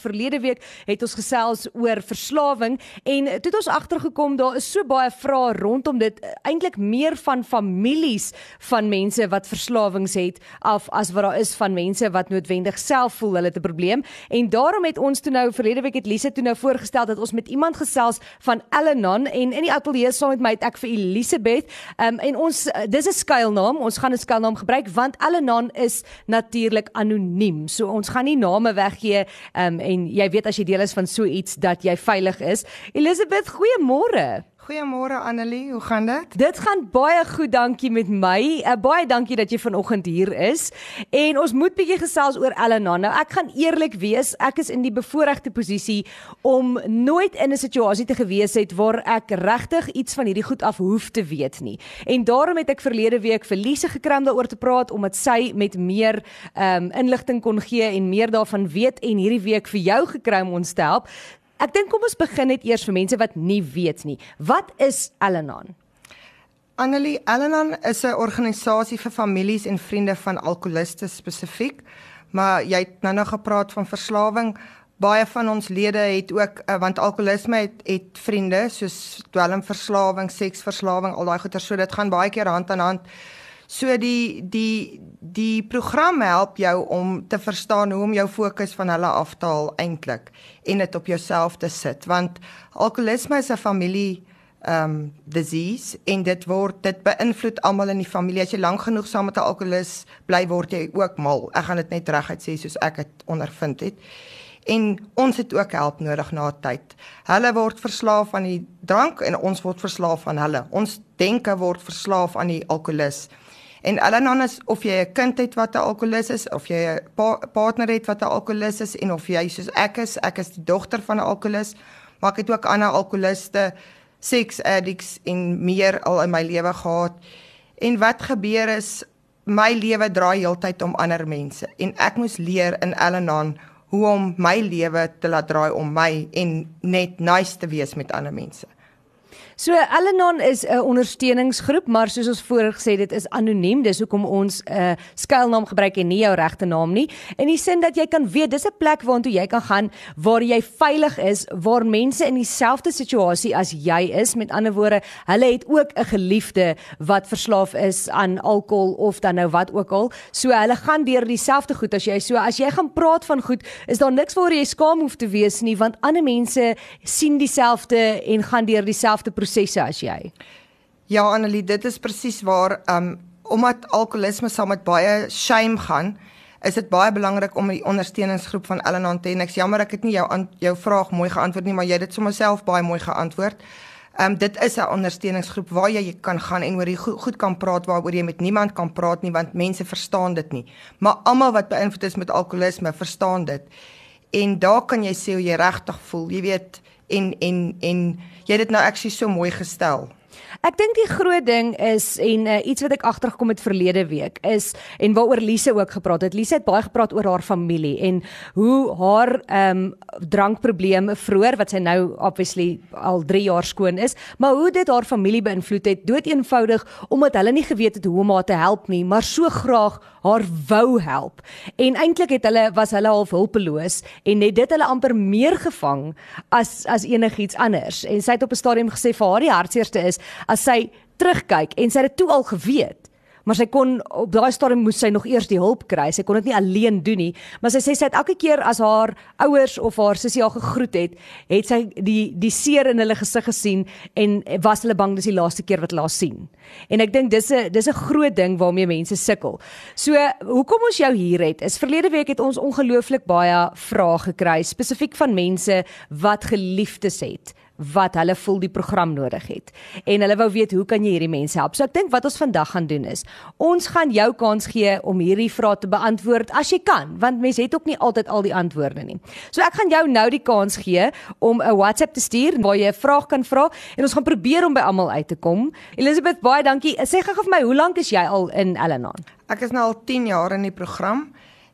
Verlede week het ons gesels oor verslawing en toe het ons agtergekom daar is so baie vrae rondom dit eintlik meer van families van mense wat verslawings het af as wat daar is van mense wat noodwendig self voel hulle het 'n probleem. En daarom het ons toe nou verlede week het Lise toe nou voorgestel dat ons met iemand gesels van Elenon en in die ateljee saam met my het ek vir Elisabeth um, en ons dis 'n skuilnaam ons gaan 'n skuilnaam gebruik want Elenon is natuurlik anoniem. So ons gaan nie name weggee um, en jy weet as jy deel is van so iets dat jy veilig is. Elisabeth, goeiemôre. Goeiemôre Annelie, hoe gaan dit? Dit gaan baie goed, dankie met my. Uh, baie dankie dat jy vanoggend hier is. En ons moet bietjie gesels oor Elena. Nou ek gaan eerlik wees, ek is in die bevoordeelde posisie om nooit in 'n situasie te gewees het waar ek regtig iets van hierdie goed af hoef te weet nie. En daarom het ek verlede week vir Lise gekry om daaroor te praat omdat sy met meer ehm um, inligting kon gee en meer daarvan weet en hierdie week vir jou gekry om ons te help. Ek dink kom ons begin net eers vir mense wat nie weet nie. Wat is Al-Anon? Annelie, Al-Anon is 'n organisasie vir families en vriende van alkoholiste spesifiek. Maar jy het nou nog gepraat van verslawing. Baie van ons lede het ook uh, want alkoholisme het, het vriende soos dwelmverslawing, seksverslawing, al daai goeie so dit gaan baie keer hand aan hand. So die die die program help jou om te verstaan hoe om jou fokus van hulle af te haal eintlik en dit op jouself te sit want alkoholisme is 'n familie um disease en dit word dit beïnvloed almal in die familie. As jy lank genoeg saam met 'n alkolikus bly word jy ook mal. Ek gaan dit net reguit sê soos ek dit ondervind het. En ons het ook help nodig na tyd. Hulle word verslaaf aan die drank en ons word verslaaf aan hulle. Ons denke word verslaaf aan die alkolikus En Elanon is of jy 'n kind het wat 'n alkolikus is of jy 'n pa partner het wat 'n alkolikus is en of jy soos ek is, ek is die dogter van 'n alkolikus, maar ek het ook ander alkoliste, sex addicts en meer al in my lewe gehad. En wat gebeur is my lewe draai heeltyd om ander mense en ek moes leer in Elanon hoe om my lewe te laat draai om my en net nice te wees met ander mense. So Alanon is 'n ondersteuningsgroep, maar soos ons voorheen gesê dit is anoniem. Dis hoekom ons 'n uh, skuilnaam gebruik en nie jou regte naam nie. In die sin dat jy kan weet dis 'n plek waartoe jy kan gaan waar jy veilig is, waar mense in dieselfde situasie as jy is. Met ander woorde, hulle het ook 'n geliefde wat verslaaf is aan alkohol of dan nou wat ook al. So hulle gaan deur dieselfde goed as jy. So as jy gaan praat van goed, is daar niks waar jy skaam hoef te wees nie, want ander mense sien dieselfde en gaan deur dieselfde prosesse as jy. Ja, Annelie, dit is presies waar um omdat alkoholisme saam met baie shame gaan, is dit baie belangrik om die ondersteuningsgroep van Ellen. Ek jammer ek het nie jou an, jou vraag mooi geantwoord nie, maar jy het dit sommer self baie mooi geantwoord. Um dit is 'n ondersteuningsgroep waar jy kan gaan en oor die goed, goed kan praat waaroor jy met niemand kan praat nie want mense verstaan dit nie. Maar almal wat beïnvloed is met alkoholisme verstaan dit. En daar kan jy sê hoe jy regtig voel. Jy weet en en en jy het dit nou actually so mooi gestel. Ek dink die groot ding is en uh, iets wat ek agtergekom het verlede week is en waaroor Lise ook gepraat het. Lise het baie gepraat oor haar familie en hoe haar ehm um, drankprobleme vroeër wat sy nou obviously al 3 jaar skoon is, maar hoe dit haar familie beïnvloed het dood eenvoudig omdat hulle nie geweet het hoe om haar te help nie, maar so graag haar wou help. En eintlik het hulle was hulle half hulpeloos en net dit hulle amper meer gevang as as enigiets anders. En sy het op 'n stadium gesê vir haar die hartseerste is as sy terugkyk en sy het dit toe al geweet maar sy kon op daai stadium moes sy nog eers die hulp kry. Sy kon dit nie alleen doen nie, maar sy sê sy het elke keer as haar ouers of haar sussie haar gegroet het, het sy die die seer in hulle gesig gesien en was hulle bang dis die laaste keer wat hulle haar sien. En ek dink dis 'n dis 'n groot ding waarmee mense sukkel. So, hoekom ons jou hier het, is verlede week het ons ongelooflik baie vrae gekry spesifiek van mense wat geliefdes het wat hulle voel die program nodig het. En hulle wou weet hoe kan jy hierdie mense help? So ek dink wat ons vandag gaan doen is, ons gaan jou kans gee om hierdie vrae te beantwoord as jy kan, want mense het ook nie altyd al die antwoorde nie. So ek gaan jou nou die kans gee om 'n WhatsApp te stuur waar jy 'n vraag kan vra en ons gaan probeer om by almal uit te kom. Elizabeth, baie dankie. Sê gou vir my, hoe lank is jy al in Elanon? Ek is nou al 10 jaar in die program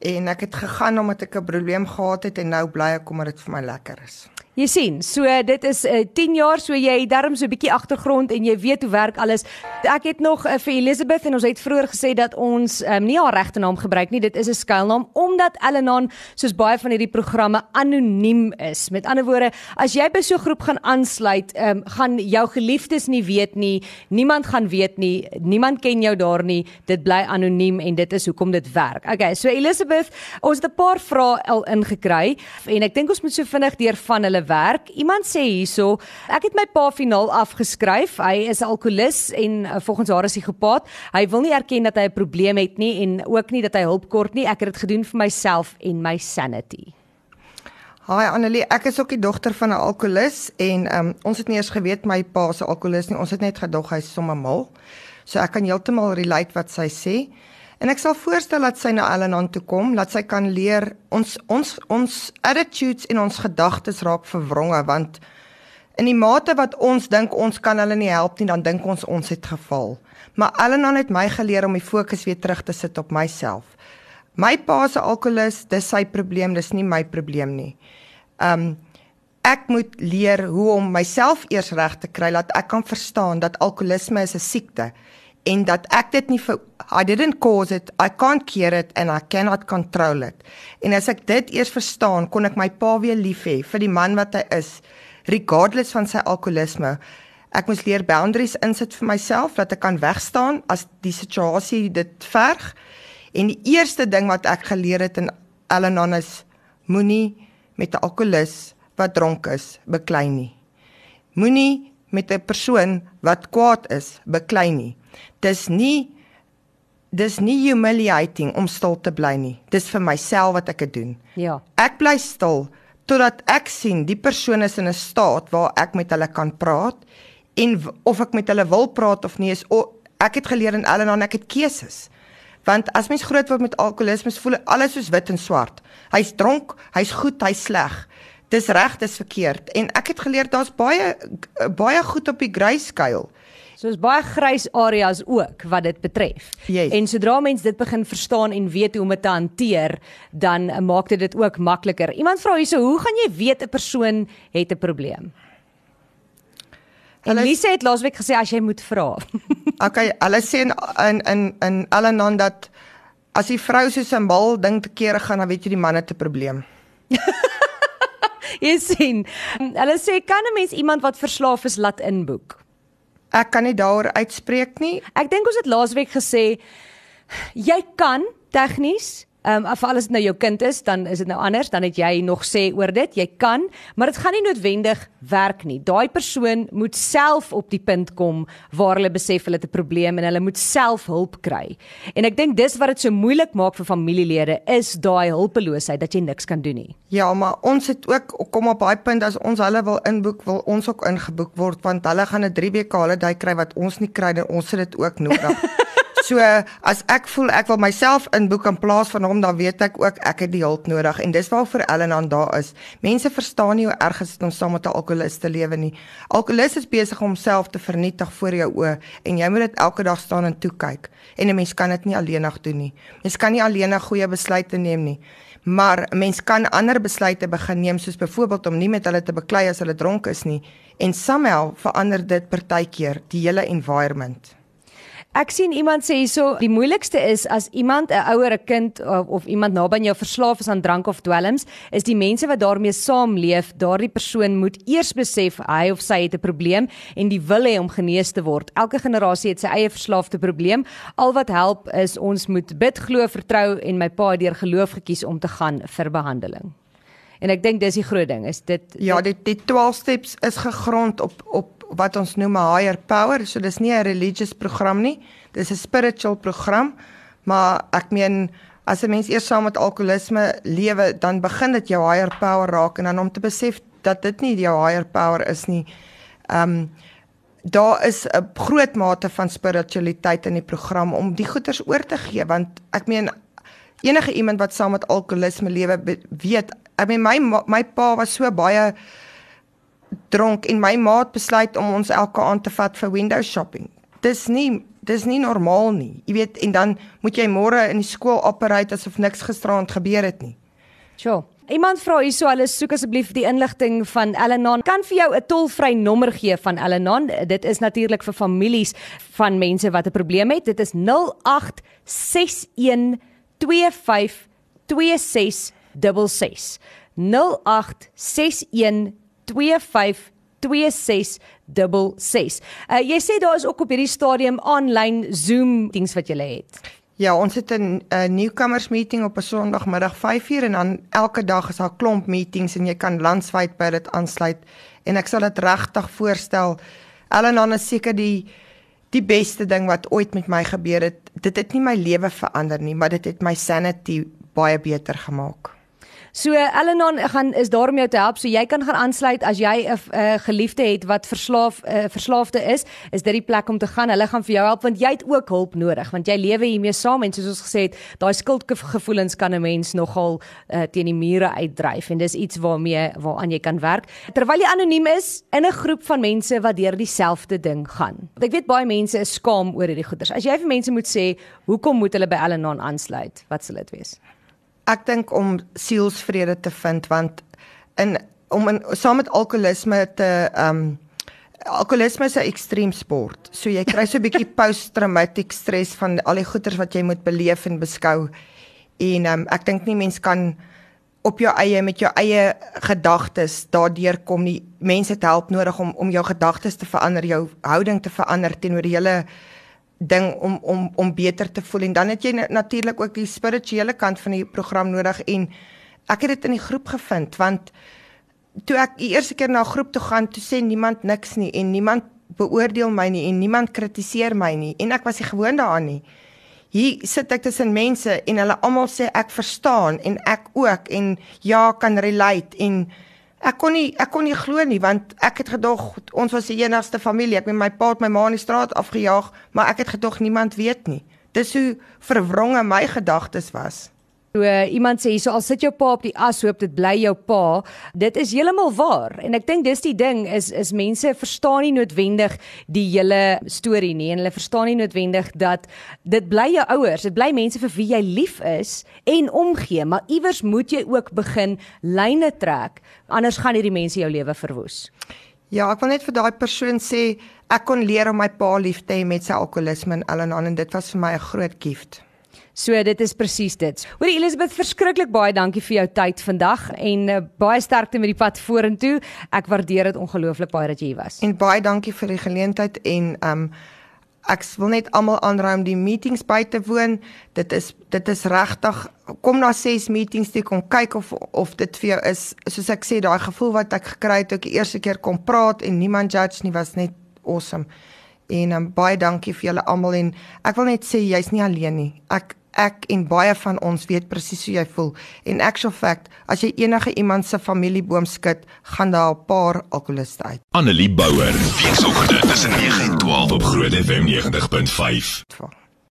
en ek het gegaan omdat ek 'n probleem gehad het en nou bly ek omdat dit vir my lekker is. Jy sien, so dit is uh, 10 jaar so jy darm so 'n bietjie agtergrond en jy weet hoe werk alles. Ek het nog uh, vir Elizabeth en ons het vroeër gesê dat ons um, nie haar regte naam gebruik nie. Dit is 'n skuilnaam omdat Elenan soos baie van hierdie programme anoniem is. Met ander woorde, as jy by so 'n groep gaan aansluit, um, gaan jou geliefdes nie weet nie. Niemand gaan weet nie. Niemand ken jou daar nie. Dit bly anoniem en dit is hoekom dit werk. Okay, so Elizabeth, ons het 'n paar vrae al ingekry en ek dink ons moet so vinnig deur van hulle werk. Iemand sê hierso, ek het my pa finaal afgeskryf. Hy is alkolikus en uh, volgens haar is hy gepaat. Hy wil nie erken dat hy 'n probleem het nie en ook nie dat hy hulp kort nie. Ek het dit gedoen vir myself en my sanity. Hi Annelie, ek is ook die dogter van 'n alkolikus en um, ons het nie eers geweet my pa se alkolikus nie. Ons het net gedog hy's sommer mal. So ek kan heeltemal relate wat sy sê. En ek sal voorstel dat sy na Ellen toe kom, dat sy kan leer ons ons ons attitudes en ons gedagtes raak verwronge want in die mate wat ons dink ons kan hulle nie help nie, dan dink ons ons het geval. Maar Ellen het my geleer om die fokus weer terug te sit op myself. My pa se alkoholus, dis sy probleem, dis nie my probleem nie. Um ek moet leer hoe om myself eers reg te kry dat ek kan verstaan dat alkoholisme is 'n siekte en dat ek dit nie vir I didn't cause it I can't cure it and I cannot control it. En as ek dit eers verstaan, kon ek my pa weer lief hê vir die man wat hy is, regardless van sy alkoholisme. Ek moes leer boundaries insit vir myself dat ek kan wegstaan as die situasie dit verg. En die eerste ding wat ek geleer het in Al-Anon is moenie met 'n alkolikus wat dronk is beklei nie. Moenie met 'n persoon wat kwaad is beklei nie. Dis nie dis nie humiliating om stil te bly nie. Dis vir myself wat ek dit doen. Ja. Ek bly stil totdat ek sien die persoon is in 'n staat waar ek met hulle kan praat en of ek met hulle wil praat of nie is o, ek het geleer in Ellen en ek het keuses. Want as mens groot word met alkoholisme, voel alles soos wit en swart. Hy's dronk, hy's goed, hy's sleg. Dis reg, dis verkeerd. En ek het geleer daar's baie baie goed op die grayscale. So is baie grys areas ook wat dit betref. Yes. En sodra mense dit begin verstaan en weet hoe om dit te hanteer, dan maak dit dit ook makliker. Iemand vra hierso, hoe gaan jy weet 'n persoon het 'n probleem? En Lise het laasweek gesê as jy moet vra. okay, hulle sê in in in, in Alanon dat as die vrou so 'n simbool ding te kere gaan, dan weet jy die man het 'n probleem. jy sien, hulle sê kan 'n mens iemand wat verslaaf is laat inboek? Ek kan nie daaroor uitspreek nie. Ek dink ons het laasweek gesê jy kan tegnies Ehm um, as alles nou jou kind is, dan is dit nou anders, dan het jy nog sê oor dit, jy kan, maar dit gaan nie noodwendig werk nie. Daai persoon moet self op die punt kom waar hulle besef hulle het 'n probleem en hulle moet self hulp kry. En ek dink dis wat dit so moeilik maak vir familielede is daai hulpeloosheid dat jy niks kan doen nie. Ja, maar ons het ook kom op daai punt as ons hulle wil inboek, wil ons ook ingeboek word want hulle gaan 'n 3 weke holiday kry wat ons nie kry nie. Ons het dit ook nodig. So as ek voel ek wil myself inboek in plaas van hom, dan weet ek ook ek het die hulp nodig en dis waarvoor Ellen aan daar is. Mense verstaan nie hoe erg dit is om saam met 'n alkoholist te lewe nie. Alkoholist is besig om homself te vernietig voor jou oë en jy moet dit elke dag staan en toe kyk. En 'n mens kan dit nie alleenig doen nie. Mens kan nie alleenig goeie besluite neem nie. Maar 'n mens kan ander besluite begin neem soos byvoorbeeld om nie met hulle te beklei as hulle dronk is nie en somehow verander dit partykeer die hele environment. Ek sien iemand sê hierso die moeilikste is as iemand 'n ouer 'n kind of, of iemand naby aan jou verslaaf is aan drank of dwelms, is die mense wat daarmee saamleef, daardie persoon moet eers besef hy of sy het 'n probleem en die wil hê om genees te word. Elke generasie het sy eie verslaafde probleem. Al wat help is ons moet bid, glo, vertrou en my pa deur geloof gekies om te gaan vir behandeling. En ek dink dis die groot ding, is dit Ja, die die 12 steps is gegrond op op wat ons noem 'n higher power. So dis nie 'n religious program nie. Dis 'n spiritual program. Maar ek meen as 'n mens eers saam met alkoholisme lewe, dan begin dit jou higher power raak en dan om te besef dat dit nie jou higher power is nie. Um daar is 'n groot mate van spiritualiteit in die program om die goeders oor te gee want ek meen enige iemand wat saam met alkoholisme lewe weet ek meen my my pa was so baie dronk en my maat besluit om ons elke aand te vat vir window shopping. Dis nie dis nie normaal nie. Jy weet en dan moet jy môre in die skool operate asof niks gisteraand gebeur het nie. Sjoe. Iemand vra hierso, hulle soek asseblief die inligting van Elenon. Kan vir jou 'n tolvrye nommer gee van Elenon? Dit is natuurlik vir families van mense wat 'n probleem het. Dit is 0861 25 2666. 0861 25 2666. Uh, jy sê daar is ook op hierdie stadium aanlyn Zoom diens wat jy het. Ja, ons het 'n newcomers meeting op 'n Sondagmiddag 5uur en dan elke dag is daar klomp meetings en jy kan landwyd by dit aansluit en ek sal dit regtig voorstel. Ellen is seker die die beste ding wat ooit met my gebeur het. Dit het nie my lewe verander nie, maar dit het my sanity baie beter gemaak. So Elenon gaan is daar om jou te help. So jy kan gaan aansluit as jy 'n uh, geliefde het wat verslaaf uh, verslaafde is, is dit die plek om te gaan. Hulle gaan vir jou help want jy het ook hulp nodig want jy lewe hiermee saam en soos ons gesê het, daai skuldgevoelens kan 'n mens nogal uh, teen die mure uitdryf en dis iets waarmee waaraan jy kan werk. Terwyl jy anoniem is in 'n groep van mense wat deur dieselfde ding gaan. Ek weet baie mense is skaam oor hierdie goeters. As jy vir mense moet sê, hoekom moet hulle by Elenon aansluit? Wat sal dit wees? Ek dink om sielsvrede te vind want in om in saam met alkoholisme te ehm um, alkoholisme is 'n ekstreem sport. So jy kry so 'n bietjie post-traumatic stress van al die goeters wat jy moet beleef en beskou. En ehm um, ek dink nie mens kan op jou eie met jou eie gedagtes daardeur kom nie. Mense het help nodig om om jou gedagtes te verander, jou houding te verander teenoor die hele ding om om om beter te voel. En dan het jy natuurlik ook die spirituele kant van die program nodig en ek het dit in die groep gevind want toe ek die eerste keer na 'n groep toe gaan toe sê niemand niks nie en niemand beoordeel my nie en niemand kritiseer my nie en ek was nie gewoond daaraan nie. Hier sit ek tussen mense en hulle almal sê ek verstaan en ek ook en ja kan relate en Ek kon nie ek kon nie glo nie want ek het gedog ons was die enigste familie. Ek met my pa het my ma in die straat afgejaag, maar ek het gedog niemand weet nie. Dis hoe verwronge my gedagtes was. So uh, iemand sê hierso al sit jou pa op die as hoop dit bly jou pa. Dit is heeltemal waar. En ek dink dis die ding is is mense verstaan nie noodwendig die hele storie nie en hulle verstaan nie noodwendig dat dit bly jou ouers, dit bly mense vir wie jy lief is en omgee, maar iewers moet jy ook begin lyne trek anders gaan hierdie mense jou lewe verwoes. Ja, ek wil net vir daai persoon sê ek kon leer om my pa lief te hê met sy alkoholisme en al en aan en dit was vir my 'n groot gift. So dit is presies dit. Hoorie Elisabeth, verskriklik baie dankie vir jou tyd vandag en uh, baie sterkte met die pad vorentoe. Ek waardeer dit ongelooflik baie dat jy hier was. En baie dankie vir die geleentheid en um ek wil net almal aanraai om die meetings by te woon. Dit is dit is regtig kom na 6 meetings toe kom kyk of of dit vir jou is soos ek sê daai gevoel wat ek gekry het toe ek die eerste keer kom praat en niemand judge nie was net awesome. En um, baie dankie vir julle almal en ek wil net sê jy's nie alleen nie. Ek ek en baie van ons weet presies hoe jy voel. En actual fact, as jy enige iemand se familieboom skud, gaan daar 'n paar alkoholiste uit. Annelie Bouwer, weekoggend tussen 9 en 12 op Groot FM 90.5.